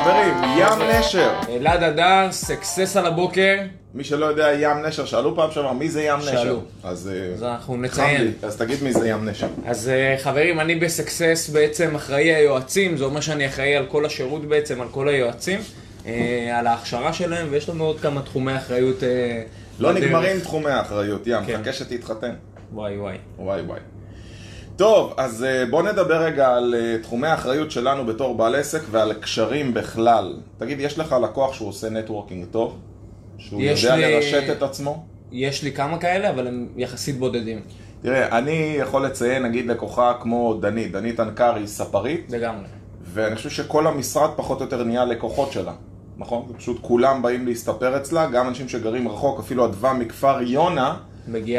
חברים, ים נשר. אלעד הדר, סקסס על הבוקר, מי שלא יודע, ים נשר, שאלו פעם שעברה, מי זה ים נשר? שאלו. אז אה, אז אנחנו נציין. אז תגיד מי זה ים נשר. אז אה, חברים, אני בסקסס בעצם אחראי היועצים, זה אומר שאני אחראי על כל השירות בעצם, על כל היועצים, אה, על ההכשרה שלהם, ויש לנו עוד כמה תחומי אחריות לא. נגמרים תחומי האחריות, ים, כן. חכה שתתחתן. וואי וואי. וואי וואי. טוב, אז אה, בוא נדבר רגע על אה, תחומי האחריות שלנו בתור בעל עסק ועל קשרים בכלל. תגיד, יש לך לקוח שהוא עושה networking טוב? שהוא יודע לי- לרשת את עצמו? יש לי כמה כאלה, אבל הם יחסית בודדים. תראה, אני יכול לציין נגיד לקוחה כמו דנית, דנית אנקרי היא ספרית, לגמרי. ואני חושב שכל המשרד פחות או יותר נהיה לקוחות שלה. נכון? פשוט כולם באים להסתפר אצלה, גם אנשים שגרים רחוק, אפילו אדווה מכפר יונה.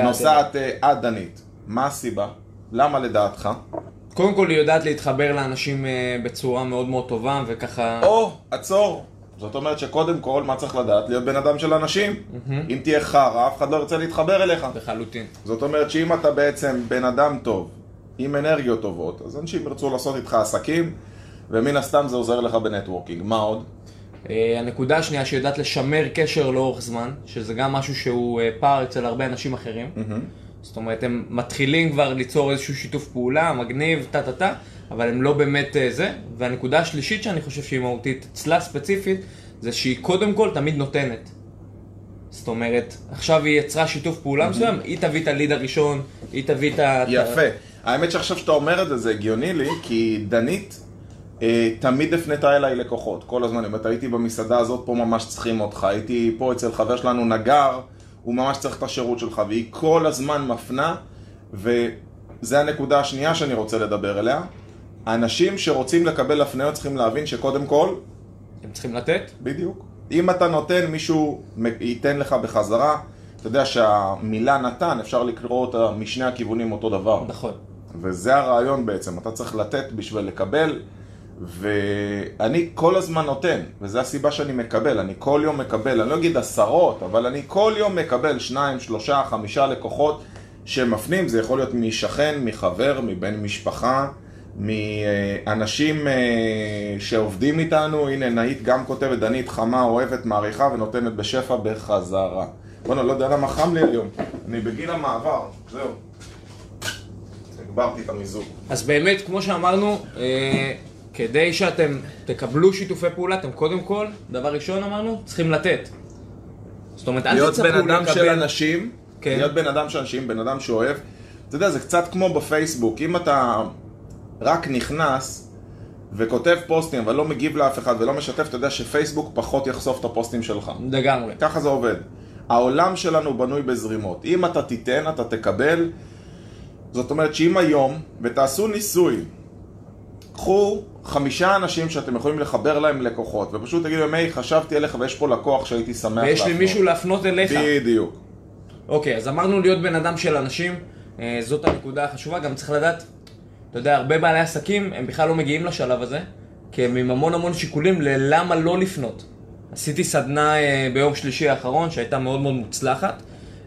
נוסעת אה, עד דנית. מה הסיבה? למה לדעתך? קודם כל היא יודעת להתחבר לאנשים אה, בצורה מאוד מאוד טובה, וככה... או, עצור. זאת אומרת שקודם כל, מה צריך לדעת? להיות בן אדם של אנשים. אם תהיה חרא, אף אחד לא ירצה להתחבר אליך. לחלוטין. זאת אומרת שאם אתה בעצם בן אדם טוב, עם אנרגיות טובות, אז אנשים ירצו לעשות איתך עסקים, ומן הסתם זה עוזר לך בנטוורקינג. מה עוד? אה, הנקודה השנייה שיודעת לשמר קשר לאורך זמן, שזה גם משהו שהוא אה, פער אצל הרבה אנשים אחרים. זאת אומרת, הם מתחילים כבר ליצור איזשהו שיתוף פעולה, מגניב, טה טה טה, אבל הם לא באמת אה, זה. והנקודה השלישית שאני חושב שהיא מהותית אצלה ספציפית, זה שהיא קודם כל תמיד נותנת. זאת אומרת, עכשיו היא יצרה שיתוף פעולה מסוים, היא תביא את הליד הראשון, היא תביא את ה... יפה. האמת שעכשיו שאתה אומר את זה, זה הגיוני לי, כי דנית אה, תמיד הפנתה אליי לקוחות, כל הזמן. היא אומרת, הייתי במסעדה הזאת, פה ממש צריכים אותך. הייתי פה אצל חבר שלנו נגר, הוא ממש צריך את השירות שלך, והיא כל הזמן מפנה, וזה הנקודה השנייה שאני רוצה לדבר אליה. האנשים שרוצים לקבל הפניות צריכים להבין שקודם כל, הם צריכים לתת? בדיוק. אם אתה נותן, מישהו ייתן לך בחזרה. אתה יודע שהמילה נתן, אפשר לקרוא אותה משני הכיוונים אותו דבר. נכון. וזה הרעיון בעצם, אתה צריך לתת בשביל לקבל, ואני כל הזמן נותן, וזו הסיבה שאני מקבל, אני כל יום מקבל, אני לא אגיד עשרות, אבל אני כל יום מקבל שניים, שלושה, חמישה לקוחות שמפנים, זה יכול להיות משכן, מחבר, מבן משפחה, מאנשים אה, שעובדים איתנו, הנה נאית גם כותבת, דנית חמה, אוהבת, מעריכה ונותנת בשפע בחזרה. בוא'נה, לא יודע למה חם לי היום, אני בגיל המעבר, זהו. הגברתי את המיזוג. אז באמת, כמו שאמרנו, אה, כדי שאתם תקבלו שיתופי פעולה, אתם קודם כל, דבר ראשון אמרנו, צריכים לתת. זאת אומרת, אל להיות תצפו בן אדם של לקבל... אנשים, כן. להיות בן אדם של אנשים, בן אדם שאוהב. אתה יודע, זה קצת כמו בפייסבוק, אם אתה רק נכנס וכותב פוסטים אבל לא מגיב לאף אחד ולא משתף, אתה יודע שפייסבוק פחות יחשוף את הפוסטים שלך. לגמרי. ככה זה עובד. העולם שלנו בנוי בזרימות. אם אתה תיתן, אתה תקבל. זאת אומרת שאם היום, ותעשו ניסוי, קחו חמישה אנשים שאתם יכולים לחבר להם לקוחות, ופשוט תגידו להם, היי, חשבתי עליך ויש פה לקוח שהייתי שמח ויש לי להפנות." מישהו להפנות אליך. בדיוק. אוקיי, אז אמרנו להיות בן אדם של אנשים, אה, זאת הנקודה החשובה, גם צריך לדעת, אתה יודע, הרבה בעלי עסקים, הם בכלל לא מגיעים לשלב הזה, כי הם עם המון המון שיקולים ללמה לא לפנות. עשיתי סדנה אה, ביום שלישי האחרון, שהייתה מאוד מאוד מוצלחת.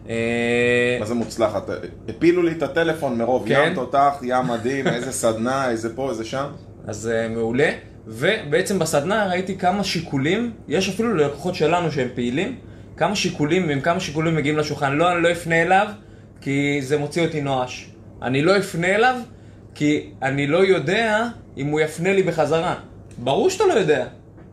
אה, מה זה מוצלחת? הפילו לי את הטלפון מרוב כן. ים תותח, ים מדהים, איזה סדנה, איזה פה, איזה שם. אז uh, מעולה, ובעצם בסדנה ראיתי כמה שיקולים, יש אפילו ללקוחות שלנו שהם פעילים, כמה שיקולים, ועם כמה שיקולים מגיעים לשולחן. לא, אני לא אפנה אליו, כי זה מוציא אותי נואש. אני לא אפנה אליו, כי אני לא יודע אם הוא יפנה לי בחזרה. ברור שאתה לא יודע.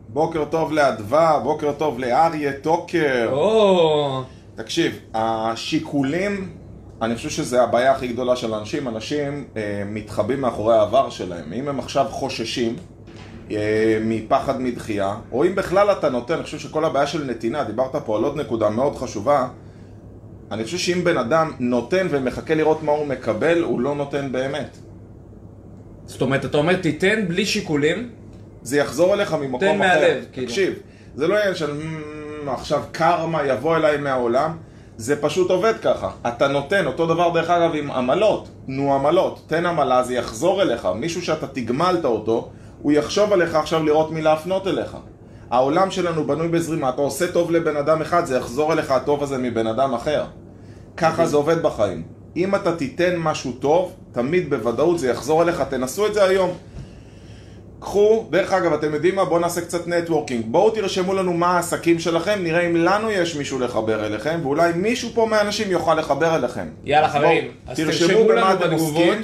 בוקר טוב לאדווה, בוקר טוב לאריה טוקר. או... תקשיב, השיקולים, אני חושב שזה הבעיה הכי גדולה של אנשים. אנשים אה, מתחבאים מאחורי העבר שלהם. אם הם עכשיו חוששים אה, מפחד מדחייה, או אם בכלל אתה נותן, אני חושב שכל הבעיה של נתינה, דיברת פה על עוד נקודה מאוד חשובה, אני חושב שאם בן אדם נותן ומחכה לראות מה הוא מקבל, הוא לא נותן באמת. זאת אומרת, אתה אומר, תיתן בלי שיקולים, זה יחזור אליך ממקום תן אחר. מהלב, כאילו. תקשיב, זה לא עניין של "מ, עכשיו קרמה יבוא אליי מהעולם, זה פשוט עובד ככה. אתה נותן, אותו דבר דרך אגב עם עמלות. נו עמלות, תן עמלה, זה יחזור אליך. מישהו שאתה תגמלת אותו, הוא יחשוב עליך עכשיו לראות מי להפנות אליך. העולם שלנו בנוי בזרימה, אתה עושה טוב לבן אדם אחד, זה יחזור אליך הטוב הזה מבן אדם אחר. ככה זה עובד בחיים. אם אתה תיתן משהו טוב, תמיד בוודאות זה יחזור אליך, תנסו את זה היום. קחו, דרך אגב, אתם יודעים מה? בואו נעשה קצת נטוורקינג. בואו תרשמו לנו מה העסקים שלכם, נראה אם לנו יש מישהו לחבר אליכם, ואולי מישהו פה מהאנשים יוכל לחבר אליכם. יאללה אז חברים, בואו, אז תרשמו במה לנו אתם. עוסקים.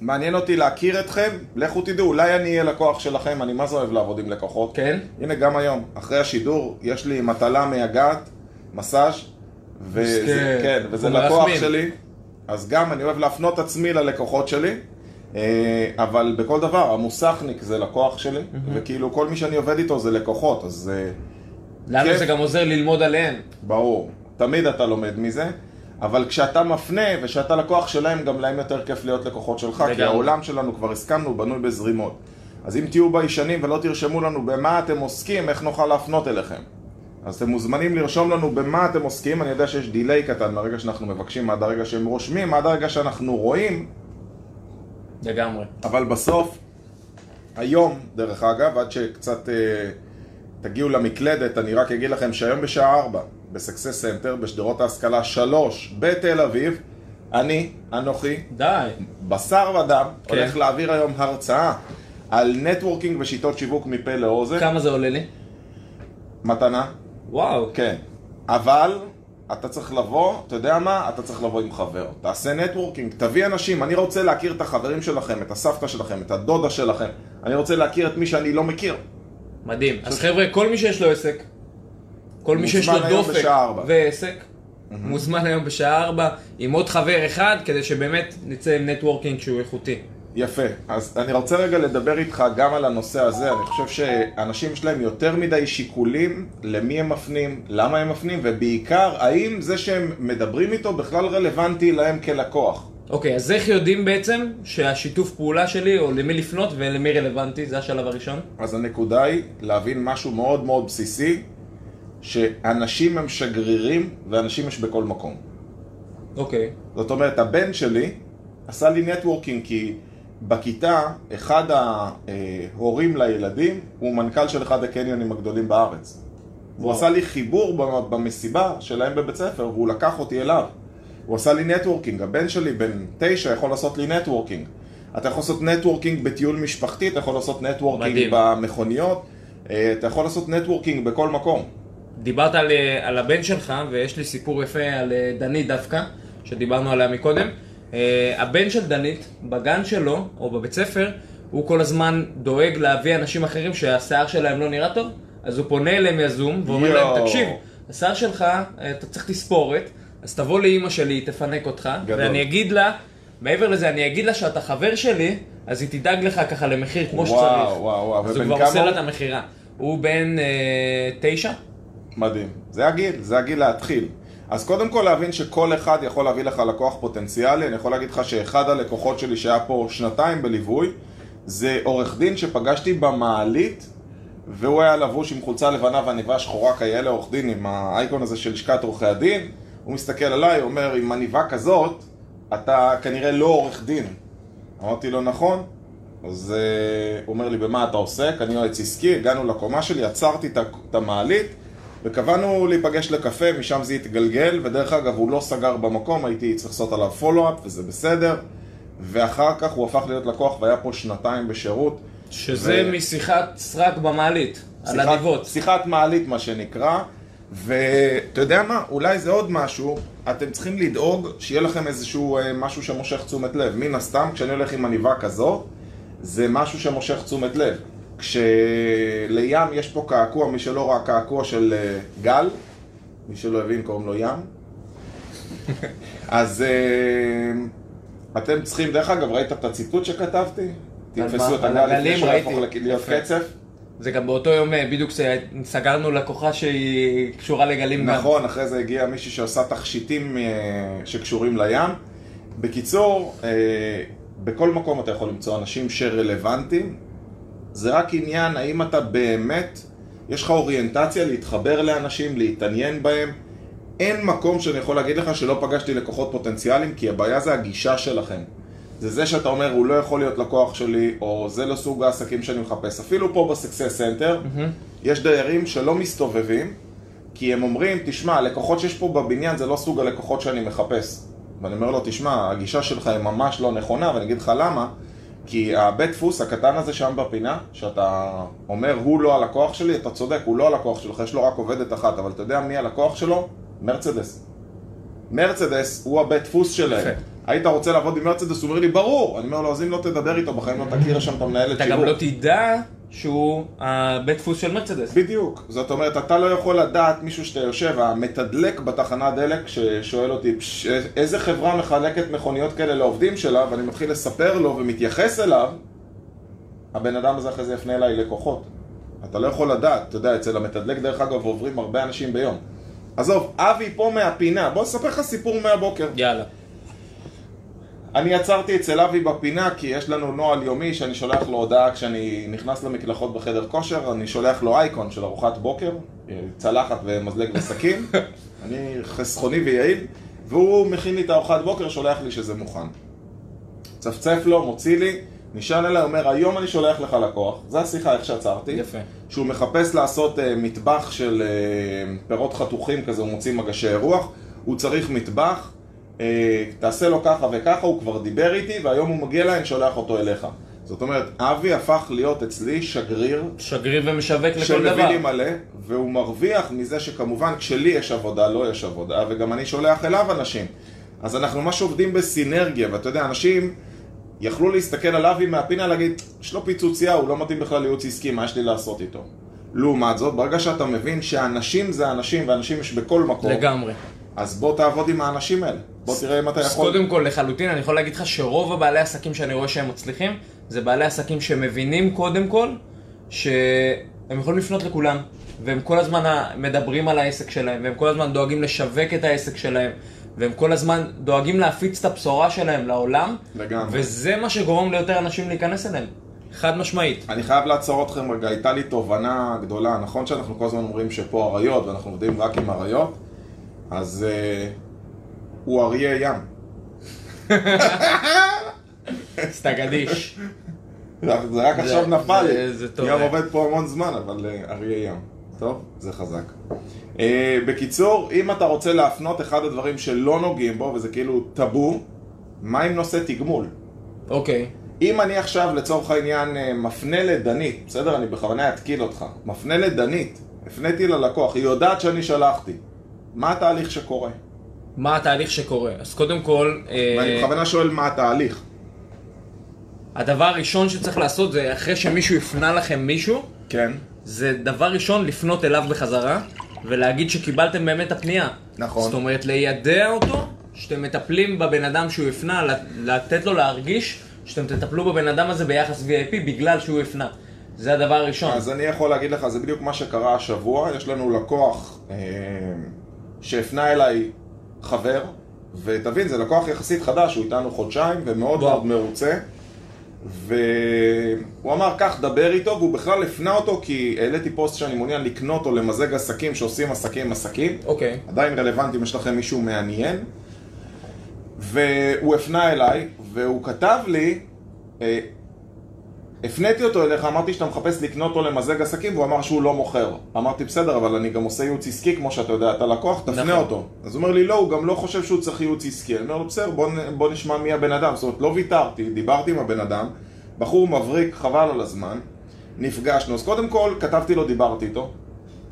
מעניין אותי להכיר אתכם, לכו תדעו, אולי אני אהיה לקוח שלכם, אני מה זה אוהב לעבוד עם לקוחות. כן? הנה גם היום, אחרי השידור, יש לי מטלה מייגעת, מסאז' וזה. כן, וזה לקוח. שלי, אז גם אני אוהב להפנות עצמי ללקוחות שלי, אבל בכל דבר, המוסכניק זה לקוח שלי, וכאילו כל מי שאני עובד איתו זה לקוחות, אז אה, לנו. זה גם עוזר ללמוד עליהם. ברור, תמיד אתה לומד מזה, אבל כשאתה מפנה וכשאתה לקוח שלהם, גם להם יותר כיף להיות לקוחות שלך, כי. העולם שלנו, כבר הסכמנו, בנוי בזרימות. אז אם תהיו ביישנים ולא תרשמו לנו במה אתם עוסקים, איך נוכל להפנות אליכם. אז אתם מוזמנים לרשום לנו במה אתם עוסקים, אני יודע שיש דיליי קטן מהרגע שאנחנו מבקשים עד הרגע שהם רושמים, עד הרגע שאנחנו רואים, לגמרי. אבל בסוף, היום, דרך אגב, עד שקצת אה, תגיעו למקלדת, אני רק אגיד לכם שהיום בשעה 4, ב Success Center, בשדרות ההשכלה 3, בתל אביב, אני, אנוכי, די. בשר ודם, כן. הולך להעביר היום הרצאה על networking ושיטות שיווק מפה לאוזן. כמה זה עולה לי? מתנה, וואו. כן. אבל אתה צריך לבוא, אתה יודע מה? אתה צריך לבוא עם חבר. תעשה networking, תביא אנשים. אני רוצה להכיר את החברים שלכם, את הסבתא שלכם, את הדודה שלכם. אני רוצה להכיר את מי שאני לא מכיר. מדהים. אז חבר'ה, כל מי שיש לו עסק, כל מי שיש לו דופק. ועסק, מוזמן היום בשעה 4 עם עוד חבר אחד, כדי שבאמת נצא עם נטוורקינג שהוא איכותי. יפה. אז אני רוצה רגע לדבר איתך גם על הנושא הזה. אני חושב שאנשים יש להם יותר מדי שיקולים למי הם מפנים, למה הם מפנים, ובעיקר, האם זה שהם מדברים איתו בכלל רלוונטי להם כלקוח. אוקיי, אז איך יודעים בעצם שהשיתוף פעולה שלי, או למי לפנות ולמי רלוונטי, זה השלב הראשון? אז הנקודה היא להבין משהו מאוד מאוד בסיסי, שאנשים הם שגרירים ואנשים יש בכל מקום. אוקיי. זאת אומרת, הבן שלי עשה לי networking כי בכיתה, אחד ההורים לילדים הוא מנכ"ל של אחד הקניונים הגדולים בארץ. הוא וואו. עשה לי חיבור במ- במסיבה שלהם בבית ספר והוא לקח אותי אליו. הוא עשה לי networking, הבן שלי בן תשע יכול לעשות לי networking. אתה יכול לעשות networking בטיול משפחתי, אתה יכול לעשות networking מדהים. במכוניות, אה, אתה יכול לעשות networking בכל מקום. דיברת על, אה, על הבן שלך, ויש לי סיפור יפה על אה, דנית דווקא, שדיברנו עליה מקודם. אה, הבן של דנית, בגן שלו, או בבית ספר, הוא כל הזמן דואג להביא אנשים אחרים שהשיער שלהם לא נראה טוב, אז הוא פונה אליהם יזום, ואומר יואו. להם, תקשיב, השיער שלך, אה, אתה צריך תספורת, אז תבוא לאימא שלי, היא תפנק אותך, גדול. ואני אגיד לה, מעבר לזה, אני אגיד לה שאתה חבר שלי, אז היא תדאג לך ככה למחיר כמו וואו, שצריך. וואו, וואו, אז הוא כבר עושה לה? את המכירה. הוא בן אה, תשע? מדהים. זה הגיל, זה הגיל להתחיל. אז קודם כל להבין שכל אחד יכול להביא לך לקוח פוטנציאלי. אני יכול להגיד לך שאחד הלקוחות שלי שהיה פה שנתיים בליווי, זה עורך דין שפגשתי במעלית, והוא היה לבוש עם חולצה לבנה ועניבה שחורה כאלה, עורך דין עם האייקון הזה של לשכת עורכי הדין. הוא מסתכל עליי, אומר, עם עניבה כזאת, אתה כנראה לא עורך דין. אמרתי לו, נכון. אז uh, הוא אומר לי, במה אתה עוסק? אני יועץ עסקי, הגענו לקומה שלי, עצרתי את המעלית וקבענו להיפגש לקפה, משם זה התגלגל, ודרך אגב, הוא לא סגר במקום, הייתי צריך לעשות עליו פולו-אפ, וזה בסדר. ואחר כך הוא הפך להיות לקוח והיה פה שנתיים בשירות. שזה ו- משיחת סרק במעלית, על שיחת- הדיבות. שיחת מעלית, מה שנקרא. ואתה יודע מה? אולי זה עוד משהו, אתם צריכים לדאוג שיהיה לכם איזשהו אה, משהו שמושך תשומת לב. מן הסתם, כשאני הולך עם עניבה כזו, זה משהו שמושך תשומת לב. כשלים יש פה קעקוע, מי שלא ראה קעקוע של אה, גל, מי שלא הבין קוראים לו ים. אז אה, אתם צריכים, דרך אגב, ראית את הציטוט שכתבתי? תתפסו? את הגל לפני שהוא. יהפוך להיות. קצף. זה גם באותו יום אה, בדיוק סגרנו לקוחה שהיא קשורה לגלים גם. נכון, אחרי זה הגיע מישהי שעושה תכשיטים שקשורים לים. בקיצור, בכל מקום אתה יכול למצוא אנשים שרלוונטיים. זה רק עניין האם אתה באמת, יש לך אוריינטציה להתחבר לאנשים, להתעניין בהם. אין מקום שאני יכול להגיד לך שלא פגשתי לקוחות פוטנציאליים, כי הבעיה זה הגישה שלכם. זה זה שאתה אומר, הוא לא יכול להיות לקוח שלי, או זה לא סוג העסקים שאני מחפש. אפילו פה ב Success Center, יש דיירים שלא מסתובבים, כי הם אומרים, תשמע, הלקוחות שיש פה בבניין זה לא סוג הלקוחות שאני מחפש. ואני אומר לו, תשמע, הגישה שלך היא ממש לא נכונה, ואני אגיד לך למה. כי הבית דפוס הקטן הזה שם בפינה, שאתה אומר הוא לא הלקוח שלי, אתה צודק, הוא לא הלקוח שלך, יש לו רק עובדת אחת, אבל אתה יודע מי הלקוח שלו? מרצדס. מרצדס הוא הבית דפוס שלהם. היית רוצה לעבוד עם מרצדס? הוא אומר לי, ברור. אני אומר לו, אז אם לא תדבר איתו, בחיים לא תכיר שם את המנהלת אתה שיווק. גם לא תדע שהוא הבית דפוס של מרצדס. בדיוק. זאת אומרת, אתה לא יכול לדעת מישהו שאתה יושב, המתדלק בתחנת דלק, ששואל אותי, "פש, איזה חברה מחלקת מכוניות כאלה לעובדים שלה, ואני מתחיל לספר לו ומתייחס אליו, הבן אדם הזה אחרי זה יפנה אליי לקוחות. אתה לא יכול לדעת, אתה יודע, אצל המתדלק דרך אגב עוברים הרבה אנשים ביום. עזוב, אבי פה מהפינה, בוא נספר לך סיפור מהבוקר. יאללה. אני עצרתי אצל אבי בפינה כי יש לנו נוהל יומי שאני שולח לו הודעה כשאני נכנס למקלחות בחדר כושר, אני שולח לו אייקון של ארוחת בוקר, אה, צלחת ומזלג וסכין, אני חסכוני ויעיל, והוא מכין לי את הארוחת בוקר, שולח לי שזה מוכן. צפצף לו, מוציא לי, נשען אליי, אומר, היום אני שולח לך לקוח, זה השיחה איך שעצרתי. יפה. שהוא מחפש לעשות uh, מטבח של uh, פירות חתוכים כזה, הוא מוציא מגשי רוח, הוא צריך מטבח, תעשה לו ככה וככה, הוא כבר דיבר איתי, והיום הוא מגיע אליי, אני שולח אותו אליך. זאת אומרת, אבי הפך להיות אצלי שגריר שגריר ומשווק לכל שמביא דבר. לי מלא, והוא מרוויח מזה שכמובן כשלי יש עבודה, לא יש עבודה, וגם אני שולח אליו אנשים. אז אנחנו ממש עובדים בסינרגיה, ואתה יודע, אנשים יכלו להסתכל על אבי מהפינה להגיד, יש לו פיצוצייה, הוא לא מתאים בכלל לייעוץ עסקי, מה יש לי לעשות איתו? לעומת זאת, ברגע שאתה מבין שאנשים זה אנשים, ואנשים יש בכל מקום, לגמרי. אז בוא תעבוד עם האנשים האלה. בוא תראה אם אתה אז יכול... קודם כל, לחלוטין, אני יכול להגיד לך שרוב הבעלי עסקים שאני רואה שהם מצליחים, זה בעלי עסקים שמבינים קודם כל, שהם יכולים לפנות לכולם, והם כל הזמן מדברים על העסק שלהם, והם כל הזמן דואגים לשווק את העסק שלהם, והם כל הזמן דואגים להפיץ את הבשורה שלהם לעולם, לגמרי. וזה מה שגורם ליותר אנשים להיכנס אליהם. חד משמעית. אני חייב לעצור אתכם רגע, הייתה לי תובנה גדולה, נכון שאנחנו כל הזמן אומרים שפה אריות ואנחנו עובדים רק עם אריות? אז uh, הוא אריה ים. סטגדיש. זה רק עכשיו נפל לי. ים עובד פה המון זמן, אבל uh, אריה ים. טוב, זה חזק. Uh, בקיצור, אם אתה רוצה להפנות אחד הדברים שלא נוגעים בו, וזה כאילו טאבו, מה עם נושא תגמול? אוקיי. אם אני עכשיו לצורך העניין אה, מפנה לדנית, בסדר? אני בכוונה אתקיל אותך. מפנה לדנית, הפניתי ללקוח, היא יודעת שאני שלחתי. מה התהליך שקורה? מה התהליך שקורה? אז קודם כל... אה, ואני בכוונה שואל מה התהליך. הדבר הראשון שצריך לעשות זה אחרי שמישהו הפנה לכם מישהו, כן. זה דבר ראשון לפנות אליו בחזרה ולהגיד שקיבלתם באמת את הפנייה. נכון. זאת אומרת, ליידע אותו שאתם מטפלים בבן אדם שהוא הפנה, לת- לתת לו להרגיש שאתם תטפלו בבן אדם הזה ביחס VIP בגלל שהוא הפנה. זה הדבר הראשון. אז אני יכול להגיד לך, זה בדיוק מה שקרה השבוע. יש לנו לקוח אה, שהפנה אליי חבר, ותבין, זה לקוח יחסית חדש, הוא איתנו חודשיים ומאוד. מאוד מרוצה. והוא אמר, קח, דבר איתו, והוא בכלל הפנה אותו כי העליתי פוסט שאני מעוניין לקנות או למזג עסקים שעושים עסקים עם עסקים. אוקיי. עדיין רלוונטי אם יש לכם מישהו מעניין. והוא הפנה אליי, והוא כתב לי, אה, הפניתי אותו אליך, אמרתי שאתה מחפש לקנות או למזג עסקים, והוא אמר שהוא לא מוכר. אמרתי, בסדר, אבל אני גם עושה ייעוץ עסקי, כמו שאתה יודע, אתה לקוח, תפנה נכון. אותו. אז הוא אומר לי, לא, הוא גם לא חושב שהוא צריך ייעוץ עסקי. אני אומר לו, בסדר, בוא, בוא נשמע מי הבן אדם. זאת אומרת, לא ויתרתי, דיברתי עם הבן אדם, בחור מבריק, חבל על הזמן, נפגשנו. אז קודם כל, כתבתי לו, דיברתי איתו.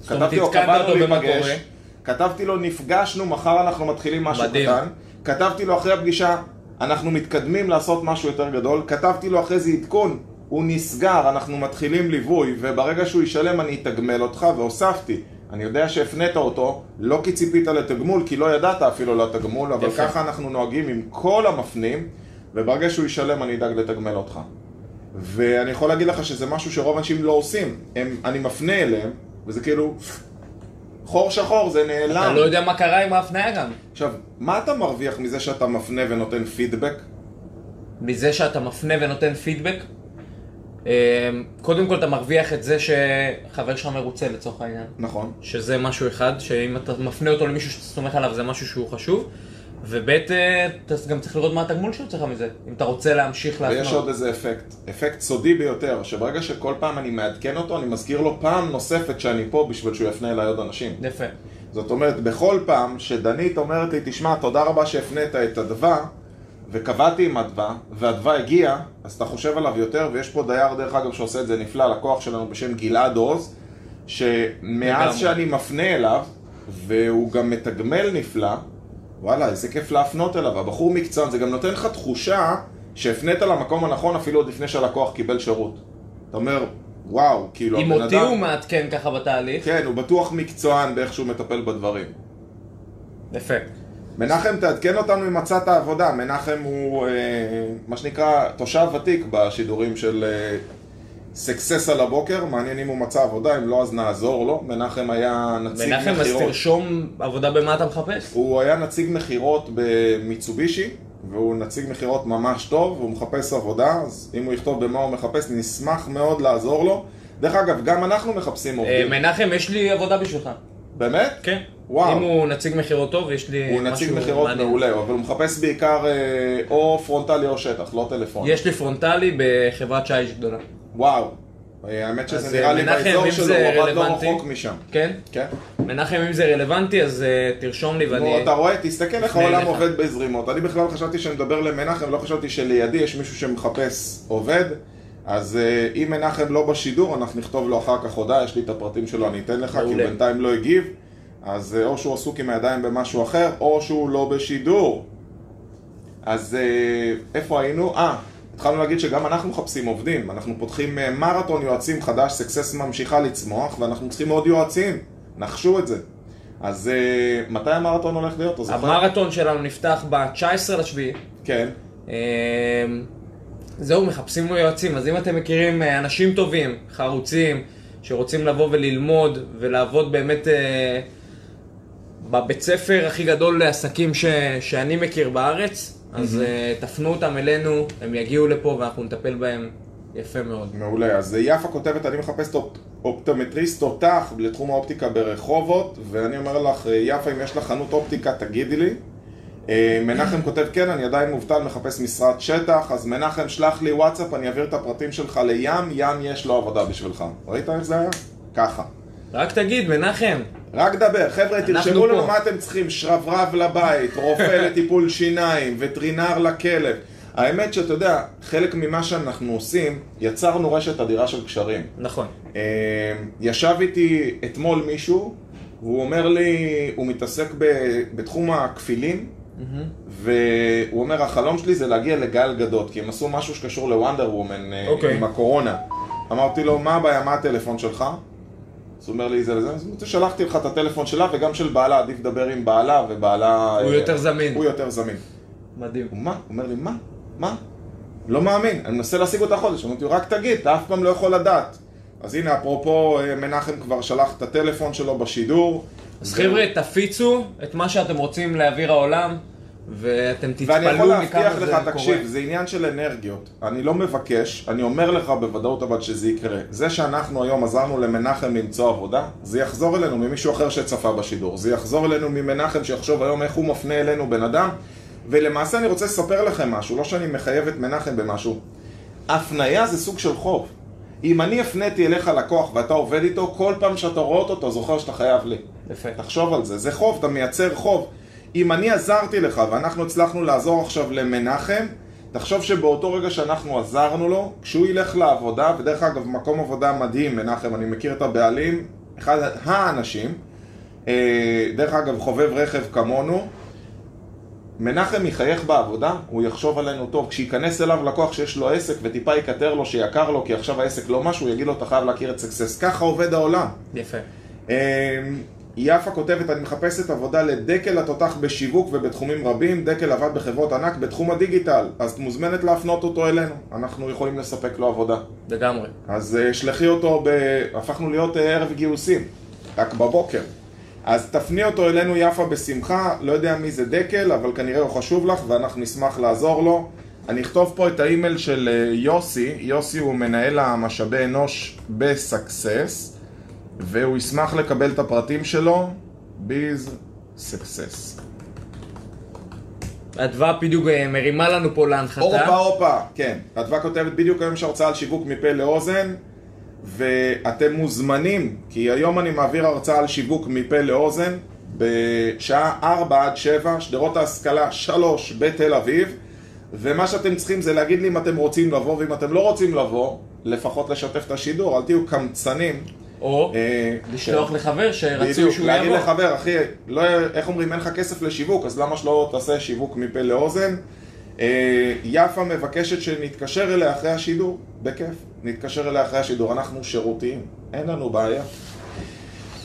כתבתי לו, קבענו במה להיפגש. כתבתי לו, נפגשנו, מחר אנחנו מתחילים משהו מדהים. קטן. כתבתי לו אחרי הפגישה, אנחנו מתקדמים לעשות משהו יותר גדול. כתבתי לו אחרי זה עדכון, הוא נסגר, אנחנו מתחילים ליווי, וברגע שהוא ישלם אני אתגמל אותך, והוספתי. אני יודע שהפנית אותו, לא כי ציפית לתגמול, כי לא ידעת אפילו לתגמול, אבל יפה. ככה אנחנו נוהגים עם כל המפנים, וברגע שהוא ישלם אני אדאג לתגמל אותך. ואני יכול להגיד לך שזה משהו שרוב האנשים לא עושים. הם, אני מפנה אליהם, וזה כאילו חור שחור, זה נעלם. אתה לא יודע מה קרה עם ההפניה גם. עכשיו, מה אתה מרוויח מזה שאתה מפנה ונותן פידבק? מזה שאתה מפנה ונותן פידבק, קודם כל אתה מרוויח את זה שחבר שלך מרוצה לצורך העניין. נכון. שזה משהו אחד, שאם אתה מפנה אותו למישהו שאתה סומך עליו זה משהו שהוא חשוב. וב' אה, אתה גם צריך לראות מה התגמול שהוא צריך מזה, אם אתה רוצה להמשיך להפנות. ויש עוד איזה אפקט, אפקט סודי ביותר, שברגע שכל פעם אני מעדכן אותו, אני מזכיר לו פעם נוספת שאני פה בשביל שהוא יפנה אליי עוד אנשים. יפה. זאת אומרת, בכל פעם שדנית אומרת לי, תשמע, תודה רבה שהפנית את הדבר, וקבעתי עם אדווה, ואדווה הגיע, אז אתה חושב עליו יותר, ויש פה דייר דרך אגב שעושה את זה נפלא, לקוח שלנו בשם גלעד עוז, שמאז. שאני מפנה אליו, והוא גם מתגמל נפלא, וואלה, איזה כיף להפנות אליו, הבחור מקצוען, זה גם נותן לך תחושה שהפנית למקום הנכון אפילו עוד לפני שהלקוח קיבל שירות. אתה אומר, וואו, כאילו הבן אותי אדם... הוא מעדכן ככה בתהליך, כן, הוא בטוח מקצוען באיך שהוא מטפל בדברים. יפה. מנחם, תעדכן אותנו אם מצאת עבודה. מנחם הוא אה, מה שנקרא תושב ותיק בשידורים של אה, סקסס על הבוקר. מעניין אם הוא מצא עבודה, אם לא אז נעזור לו. מנחם היה נציג מנחם, אז מכירות. תרשום עבודה במה אתה מחפש. הוא היה נציג מכירות במיצובישי, והוא נציג מכירות ממש טוב, והוא מחפש עבודה, אז אם הוא יכתוב במה הוא מחפש, נשמח מאוד לעזור לו. דרך אגב, גם אנחנו מחפשים אה, עובדים. מנחם, יש לי עבודה בשבילך. באמת? כן. וואו. אם הוא נציג מכירות טוב, יש לי הוא משהו נציג מכירות מעניין. מעולה, אבל הוא מחפש בעיקר אה, או פרונטלי או שטח, לא טלפון. יש לי פרונטלי בחברת שיש גדולה. וואו. אה, האמת שזה נראה לי באזור שלו, הוא עבד לא. רחוק משם. כן? כן. מנחם, אם זה רלוונטי, אז אה, תרשום לי ואני... אתה רואה? תסתכל איך העולם. עובד בזרימות. אני בכלל חשבתי שאני מדבר למנחם, לא חשבתי שלידי יש מישהו שמחפש עובד. אז אה, אם מנחם לא בשידור, אנחנו נכתוב לו אחר כך הודעה, יש לי את הפרטים שלו, אני אתן לך, כי הוא. בינתיים לא הגיב. אז אה, או שהוא עסוק עם הידיים במשהו אחר, או שהוא לא בשידור. אז אה, איפה היינו? אה, התחלנו להגיד שגם אנחנו מחפשים עובדים. אנחנו פותחים אה, מרתון יועצים חדש, סקסס ממשיכה לצמוח, ואנחנו צריכים עוד יועצים. נחשו את זה. אז מתי המרתון הולך להיות? אתה זוכר? המרתון שלנו נפתח ב-19 לשביעי. כן. אמ, זהו, מחפשים לו יועצים, אז אם אתם מכירים אנשים טובים, חרוצים, שרוצים לבוא וללמוד ולעבוד באמת אה, בבית ספר הכי גדול לעסקים ש, שאני מכיר בארץ, אז אה, תפנו אותם אלינו, הם יגיעו לפה ואנחנו נטפל בהם יפה מאוד. מעולה. אז אה, יפה כותבת, אני מחפשת אופ- אופטומטריסט תותח לתחום האופטיקה ברחובות, ואני אומר לך, אה, יפה, אם יש לך חנות אופטיקה, תגידי לי. מנחם כותב, כן, אני עדיין מובטל, מחפש משרת שטח, אז מנחם, שלח לי וואטסאפ, אני אעביר את הפרטים שלך לים, ים יש לו עבודה בשבילך. ראית איך זה היה? ככה. רק תגיד, מנחם, רק דבר, חבר'ה, תרשמו לנו פה. מה אתם צריכים, שרברב לבית, רופא לטיפול שיניים, וטרינר לכלב. האמת שאתה יודע, חלק ממה שאנחנו עושים, יצרנו רשת אדירה של קשרים. נכון, אה, ישב איתי אתמול מישהו, והוא אומר לי, הוא מתעסק ב- בתחום הכפילים, והוא אומר, החלום שלי זה להגיע לגל גדות, כי הם עשו משהו שקשור לוונדר וומן אה, אוקיי. עם הקורונה. אמרתי לו, מה הבעיה, מה הטלפון שלך? אז הוא אומר לי זה לזה, אז שלחתי לך את הטלפון שלה וגם של בעלה, עדיף לדבר עם בעלה, ובעלה... הוא אה, יותר זמין. הוא יותר זמין. מדהים. הוא מה? הוא אומר לי, מה? מה? לא מאמין, אני מנסה להשיג אותה חודש. אמרתי לו, רק תגיד, אתה אף פעם לא יכול לדעת. אז הנה, אפרופו, אה, מנחם כבר שלח את הטלפון שלו בשידור. אז חבר'ה, תפיצו את מה שאתם רוצים לאוויר העולם, ואתם ואני יכול תתפלאו להבטיח מכמה זה לך, קורה. תקשיב, זה עניין של אנרגיות. אני לא מבקש, אני אומר לך בוודאות אבל שזה יקרה. זה שאנחנו היום עזרנו למנחם למצוא עבודה, זה יחזור אלינו ממישהו אחר שצפה בשידור. זה יחזור אלינו ממנחם שיחשוב היום איך הוא מפנה אלינו בן אדם. ולמעשה אני רוצה לספר לכם משהו, לא שאני מחייב את מנחם במשהו. הפניה זה סוג של חוב. אם אני הפניתי אליך לקוח ואתה עובד איתו, כל פעם שאתה רואה אותו, אתה זוכר שאתה חייב לי. יפה. תחשוב על זה, זה חוב, אתה מייצר חוב. אם אני עזרתי לך ואנחנו הצלחנו לעזור עכשיו למנחם, תחשוב שבאותו רגע שאנחנו עזרנו לו, כשהוא ילך לעבודה, ודרך אגב, מקום עבודה מדהים, מנחם, אני מכיר את הבעלים, אחד האנשים, אה, דרך אגב, חובב רכב כמונו, מנחם יחייך בעבודה, הוא יחשוב עלינו טוב. כשייכנס אליו לקוח שיש לו עסק וטיפה יקטר לו שיקר לו כי עכשיו העסק לא משהו, הוא יגיד לו אתה חייב להכיר את סקסס. ככה עובד העולם. יפה. יפה כותבת, אני מחפשת עבודה לדקל התותח בשיווק ובתחומים רבים. דקל עבד בחברות ענק בתחום הדיגיטל, אז את מוזמנת להפנות אותו אלינו. אנחנו יכולים לספק לו עבודה. לגמרי. אז אה, שלחי אותו, ב... הפכנו להיות אה, ערב גיוסים, רק בבוקר. אז תפני אותו אלינו יפה בשמחה, לא יודע מי זה דקל, אבל כנראה הוא חשוב לך ואנחנו נשמח לעזור לו. אני אכתוב פה את האימייל של אה, יוסי, יוסי הוא מנהל המשאבי אנוש בסקסס, והוא ישמח לקבל את הפרטים שלו, ביז סקסס. אדווה בדיוק אה, מרימה לנו פה להנחתה. הופה הופה, כן. אדווה כותבת בדיוק היום יש הרצאה על שיווק מפה לאוזן, ואתם מוזמנים, כי היום אני מעביר הרצאה על שיווק מפה לאוזן, בשעה 4 עד 7, שדרות ההשכלה 3 בתל אביב. ומה שאתם צריכים זה להגיד לי אם אתם רוצים לבוא, ואם אתם לא רוצים לבוא, לפחות לשתף את השידור, אל תהיו קמצנים. או אה, לשלוח כן. לחבר שרצו שהוא להגיד יבוא. לחבר, אחי, לא, איך אומרים, אין לך כסף לשיווק, אז למה שלא תעשה שיווק מפה לאוזן? אה, יפה מבקשת שנתקשר אליה אחרי השידור, בכיף, נתקשר אליה אחרי השידור, אנחנו שירותיים, אין לנו בעיה.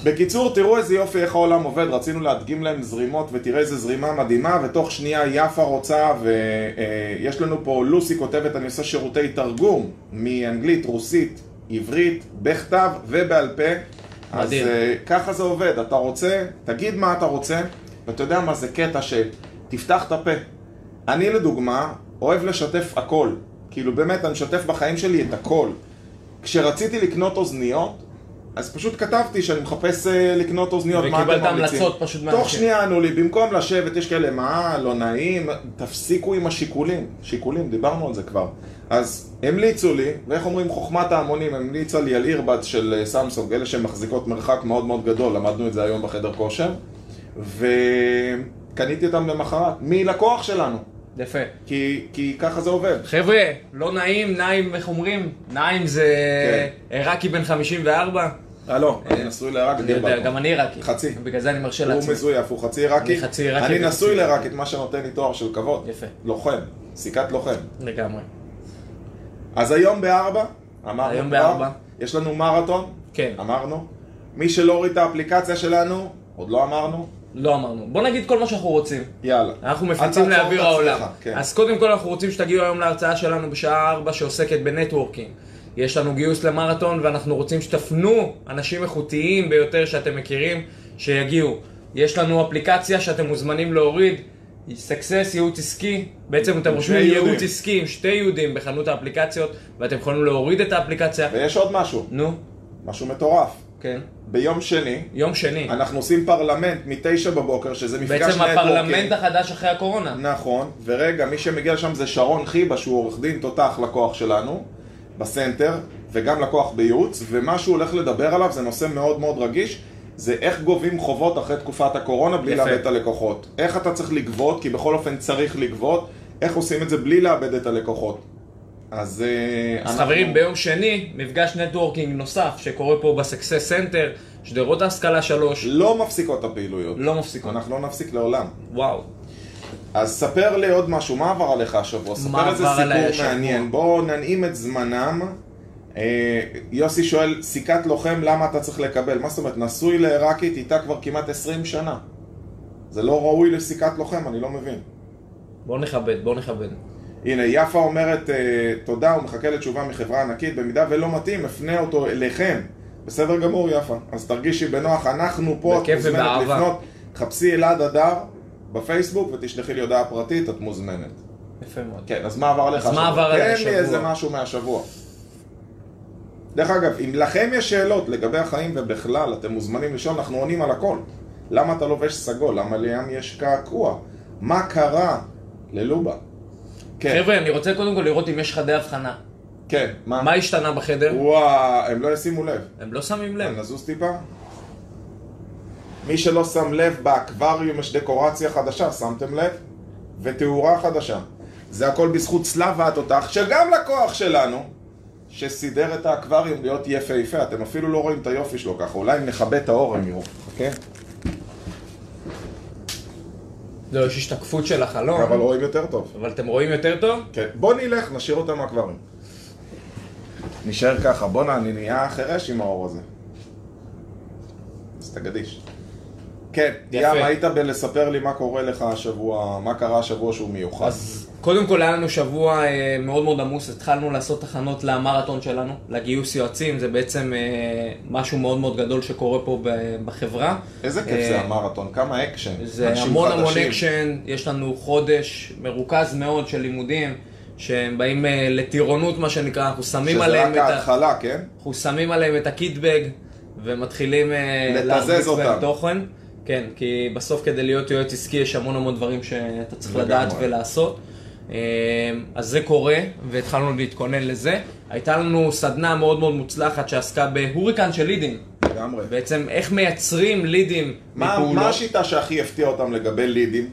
בקיצור, תראו איזה יופי איך העולם עובד, רצינו להדגים להם זרימות ותראה איזה זרימה מדהימה ותוך שנייה יפה רוצה ויש לנו פה, לוסי כותבת, אני עושה שירותי תרגום מאנגלית, רוסית, עברית, בכתב ובעל פה. אז. אה, ככה זה עובד, אתה רוצה, תגיד מה אתה רוצה ואתה יודע מה זה קטע שתפתח את הפה. אני לדוגמה אוהב לשתף הכל. כאילו באמת אני משתף בחיים שלי את הכל. כשרציתי לקנות אוזניות אז פשוט כתבתי שאני מחפש אה, לקנות אוזניות, מה אתם וקיבלת ממליצים? המלצות פשוט תוך מאנשים. שנייה ענו לי, במקום לשבת, יש כאלה, מה, לא נעים, תפסיקו עם השיקולים. שיקולים, דיברנו על זה כבר. אז המליצו לי, ואיך אומרים, חוכמת ההמונים, המליצה לי על אירבד של אה, סמסונג, אלה שמחזיקות מרחק מאוד מאוד גדול, למדנו את זה היום בחדר כושר, וקניתי אותם למחרת, מלקוח שלנו, יפה. כי, כי ככה זה עובד. חבר'ה, לא נעים, נעים, איך אומרים? נעים זה כן. עיראקי בן 54? אה, לא, אני נשוי לעיראק, אני יודע. גם אני עיראקי. חצי. בגלל זה אני מרשה הוא לעצמי. מזויף, הוא חצי עיראקי. אני חצי עיראקי אני נשוי עיראקי. לעיראקית, מה שנותן לי תואר של כבוד. יפה. לוחם, סיכת לוחם. לגמרי. אז היום בארבע, אמרנו היום בארבע. יש לנו מרתון, כן. אמרנו. מי שלא הוריד את האפליקציה שלנו, עוד לא אמרנו, לא אמרנו. בוא נגיד כל מה שאנחנו רוצים. יאללה. אנחנו מפיצים לאוויר העולם. כן. אז קודם כל אנחנו רוצים שתגיעו היום להרצאה שלנו בשעה 4 שעוסקת בנטוורקינג. יש לנו גיוס למרתון ואנחנו רוצים שתפנו אנשים איכותיים ביותר שאתם מכירים שיגיעו. יש לנו אפליקציה שאתם מוזמנים להוריד, סקסס, ייעוץ עסקי. בעצם אתם רושמים. ייעוץ עסקי עם שתי יודים בחנות האפליקציות ואתם יכולים להוריד את האפליקציה. ויש עוד משהו, נו, משהו מטורף. כן. ביום שני, יום שני. אנחנו עושים פרלמנט מתשע בבוקר, שזה מפגש בעצם networking. הפרלמנט החדש אחרי הקורונה. נכון, ורגע, מי שמגיע לשם זה שרון חיבה, שהוא עורך דין תותח לקוח שלנו, ב center, וגם לקוח בייעוץ, ומה שהוא הולך לדבר עליו זה נושא מאוד מאוד רגיש, זה איך גובים חובות אחרי תקופת הקורונה בלי. לאבד את הלקוחות. איך אתה צריך לגבות, כי בכל אופן צריך לגבות, איך עושים את זה בלי לאבד את הלקוחות. אז, אה, אז אנחנו- חברים, ביום שני, מפגש networking נוסף שקורה פה ב Success Center, שדרות ההשכלה 3, לא מפסיקות הפעילויות. לא מפסיקות. אנחנו לא נפסיק לעולם. וואו. אז ספר לי עוד משהו, מה עבר עליך השבוע? ספר איזה סיפור? מעניין. בואו ננעים את זמנם. אה, יוסי שואל, סיכת לוחם, למה אתה צריך לקבל? מה זאת אומרת, נשוי לעיראקית איתה כבר כמעט 20 שנה. זה לא ראוי לסיכת לוחם, אני לא מבין. בואו נכבד, בואו נכבד. הנה, יפה אומרת אה, תודה, הוא מחכה לתשובה מחברה ענקית, במידה ולא מתאים, אפנה אותו אליכם. בסדר גמור, יפה. אז תרגישי בנוח, אנחנו פה, את מוזמנת ובאהבה. לפנות. חפשי אלעד אדר בפייסבוק ותשלחי לי הודעה פרטית, את מוזמנת. יפה מאוד. כן, אז מה עבר עליך אז מה עבר עליי תן השבוע? לי איזה משהו מהשבוע. דרך אגב, אם לכם יש שאלות לגבי החיים ובכלל, אתם מוזמנים לשאול, אנחנו עונים על הכל. למה אתה לובש סגול? למה לים יש קעקוע? מה קרה ללובה? כן, חבר'ה, אני רוצה קודם כל לראות אם יש חדי הבחנה. כן, מה? מה השתנה בחדר? וואו, הם לא ישימו לב. הם לא שמים לב. נזוז טיפה. מי שלא שם לב, באקווריום יש דקורציה חדשה, שמתם לב? ותאורה חדשה. זה הכל בזכות סלאבה התותח, שגם לקוח שלנו, שסידר את האקווריום להיות יפהפה. אתם אפילו לא רואים את היופי שלו ככה, אולי אם נכבה את האור הם יראו, אוקיי? לא, יש השתקפות של החלום. אבל רואים יותר טוב. אבל אתם רואים יותר טוב? כן. בוא נלך, נשאיר אותם מהאקווריום. נשאר ככה, בואנה, אני נהיה חירש עם האור הזה. אז תגדיש. כן, יפה. ים, היית בלספר לי מה קורה לך השבוע, מה קרה השבוע שהוא מיוחד. אז קודם כל היה לנו שבוע אה, מאוד מאוד עמוס, התחלנו לעשות הכנות למרתון שלנו, לגיוס יועצים, זה בעצם אה, משהו מאוד מאוד גדול שקורה פה ב- בחברה. איזה כיף אה, זה המרתון, כמה אקשן. זה המון המון חדשים. אקשן, יש לנו חודש מרוכז מאוד של לימודים, שהם באים אה, לטירונות מה שנקרא, אנחנו שמים שזה עליהם רק את ה... ההתחלה, כן? אנחנו שמים עליהם את הקיטבג ומתחילים אה, להרביץ. בהם תוכן. כן, כי בסוף כדי להיות יועץ עסקי יש המון המון דברים שאתה צריך. לדעת ולעשות. אה, אז זה קורה, והתחלנו להתכונן לזה. הייתה לנו סדנה מאוד מאוד מוצלחת שעסקה בהוריקן של לידים. לגמרי. בעצם איך מייצרים לידים מה מפעולות. מה השיטה שהכי הפתיעה אותם לגבי לידים?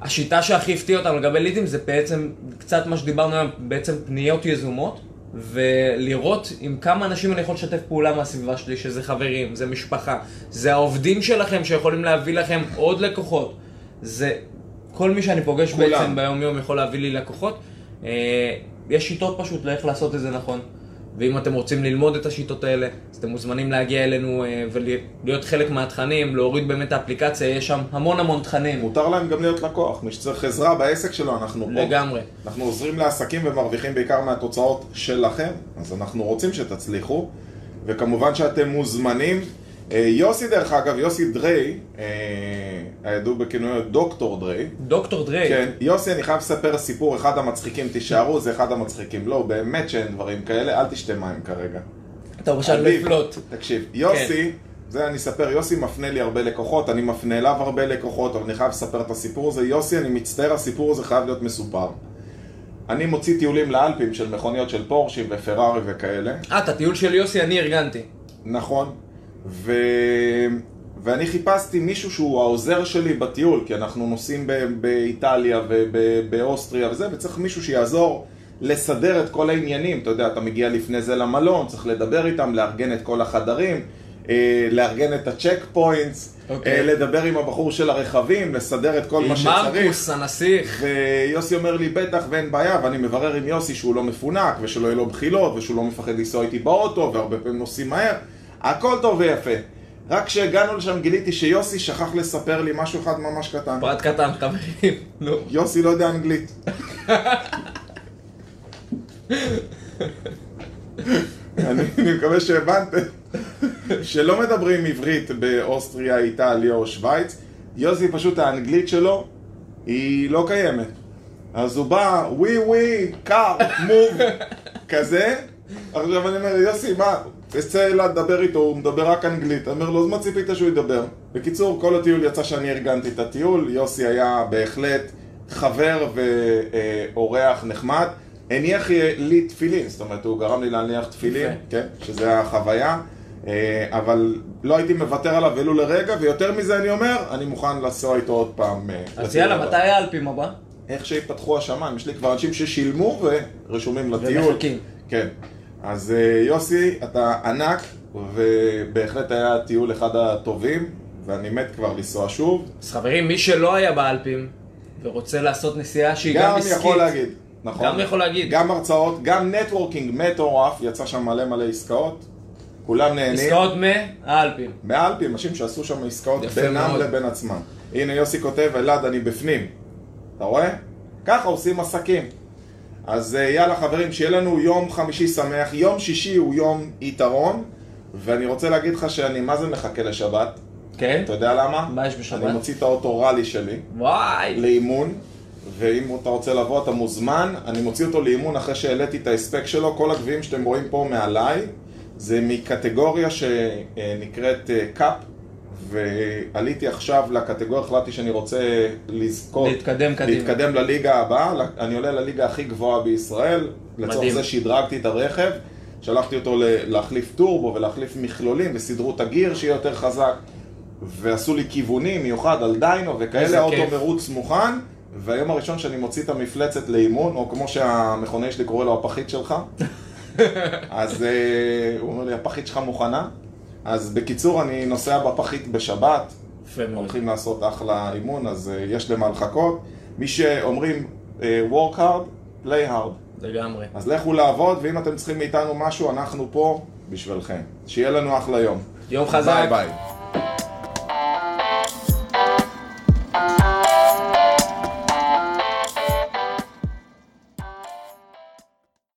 השיטה שהכי הפתיעה אותנו לגבי לידים זה בעצם קצת מה שדיברנו היום, בעצם פניות יזומות, ולראות עם כמה אנשים אני יכול לשתף פעולה מהסביבה שלי, שזה חברים, זה משפחה, זה העובדים שלכם שיכולים להביא לכם עוד לקוחות. זה כל מי שאני פוגש כולם. בעצם ביום יום יכול להביא לי לקוחות. אה, יש שיטות פשוט לאיך לעשות את זה נכון. ואם אתם רוצים ללמוד את השיטות האלה, אז אתם מוזמנים להגיע אלינו אה, ולהיות חלק מהתכנים, להוריד באמת את האפליקציה, יש שם המון המון תכנים. מותר להם גם להיות לקוח, מי שצריך עזרה בעסק שלו, אנחנו פה. לגמרי. אנחנו עוזרים לעסקים ומרוויחים בעיקר מהתוצאות שלכם, אז אנחנו רוצים שתצליחו, וכמובן שאתם מוזמנים. אה, יוסי דרך אגב, יוסי דריי, אה, הידוע בכינויו דוקטור דריי, דוקטור דריי, כן, יוסי אני חייב לספר סיפור, אחד המצחיקים, תישארו, זה אחד המצחיקים, לא, באמת שאין דברים כאלה, אל תשתה מים כרגע. אתה עדיף. לפלוט. תקשיב, יוסי, זה אני אספר, יוסי מפנה לי הרבה לקוחות, אני מפנה אליו הרבה לקוחות, אבל אני חייב לספר את הסיפור הזה. יוסי, אני מצטער, הסיפור הזה חייב להיות מסופר. אני מוציא טיולים לאלפים של מכוניות של פורשים ופרארי וכאלה, אה, את הטיול של יוסי אני ארגנתי. נכון, ו... ואני חיפשתי מישהו שהוא העוזר שלי בטיול, כי אנחנו נוסעים. באיטליה ובאוסטריה וזה, וצריך מישהו שיעזור לסדר את כל העניינים. אתה יודע, אתה מגיע לפני זה למלון, צריך לדבר איתם, לארגן את כל החדרים, אה, לארגן את ה check points. אה, לדבר עם הבחור של הרכבים, לסדר את כל עם מה שצריך. מרקוס הנסיך. ויוסי אומר לי בטח ואין בעיה, ואני מברר עם יוסי שהוא לא מפונק, ושלא יהיה לו בחילות, ושהוא לא מפחד לנסוע איתי באוטו, והרבה פעמים נוסעים מהר. הכל טוב ויפה. רק כשהגענו לשם גיליתי שיוסי שכח לספר לי משהו אחד ממש קטן. פרט קטן, חברים. נו. יוסי לא יודע אנגלית. אני אני מקווה שהבנתם שלא מדברים עברית באוסטריה, איטליה או שווייץ. יוסי פשוט האנגלית שלו היא לא קיימת. אז הוא בא, ווי ווי, קאר, מוב, כזה. עכשיו אני אומר, יוסי, מה? תצא אליו, דבר איתו, הוא מדבר רק אנגלית. אני אומר לו, אז מה ציפית שהוא ידבר? בקיצור, כל הטיול יצא שאני ארגנתי את הטיול, יוסי היה בהחלט חבר ואורח נחמד. הניח לי תפילין, זאת אומרת, הוא גרם לי להניח תפילין. כן, שזה החוויה. אה, אבל לא הייתי מוותר עליו ולו לרגע, ויותר מזה אני אומר, אני מוכן לנסוע איתו עוד פעם. אה, אז יאללה. מתי האלפים הבא? איך שיפתחו השמיים, יש לי כבר אנשים ששילמו ורשומים לטיול. ומחכים. כן. אז אה, יוסי, אתה ענק, ובהחלט היה טיול אחד הטובים, ואני מת כבר לנסוע שוב. אז חברים, מי שלא היה באלפים ורוצה לעשות נסיעה שהיא גם גם עסקית, יכול להגיד, נכון. גם יכול להגיד. גם הרצאות, גם נטוורקינג מטורף, יצא שם מלא מלא עסקאות. כולם נהנים. עסקאות מהאלפים. מאלפים, אנשים שעשו שם עסקאות בינם מאוד. לבין עצמם. הנה יוסי כותב, אלעד, אני בפנים. אתה רואה? ככה עושים עסקים. אז אה, יאללה חברים, שיהיה לנו יום חמישי שמח. יום שישי הוא יום יתרון, ואני רוצה להגיד לך שאני מה זה מחכה לשבת. כן? אתה יודע למה? מה יש בשבת? אני מוציא את האוטו ראלי שלי וואי! לאימון, ואם אתה רוצה לבוא אתה מוזמן. אני מוציא אותו לאימון אחרי שהעליתי את ההספק שלו. כל הגביעים שאתם רואים פה מעליי, זה מקטגוריה שנקראת אה, קאפ, ועליתי עכשיו לקטגוריה, החלטתי שאני רוצה לזכות, להתקדם קדימה. להתקדם לליגה הבאה, אני עולה לליגה הכי גבוהה בישראל, לצורך. זה שדרגתי את הרכב, שלחתי אותו להחליף טורבו ולהחליף מכלולים, וסידרו את הגיר שיהיה יותר חזק, ועשו לי כיוונים מיוחד על דיינו וכאלה, האוטו. מרוץ מוכן, והיום הראשון שאני מוציא את המפלצת לאימון, או כמו שהמכונאי שלי קורא לו הפחית שלך, אז אה, הוא אומר לי, הפחית שלך מוכנה? אז בקיצור, אני נוסע בפחית בשבת. הולכים לעשות אחלה אימון, אז אה, יש למה לחכות. מי שאומרים אה, work hard, play hard. לגמרי. אז לכו לעבוד, ואם אתם צריכים מאיתנו משהו, אנחנו פה בשבילכם. שיהיה לנו אחלה יום. יום חזק. ביי ביי.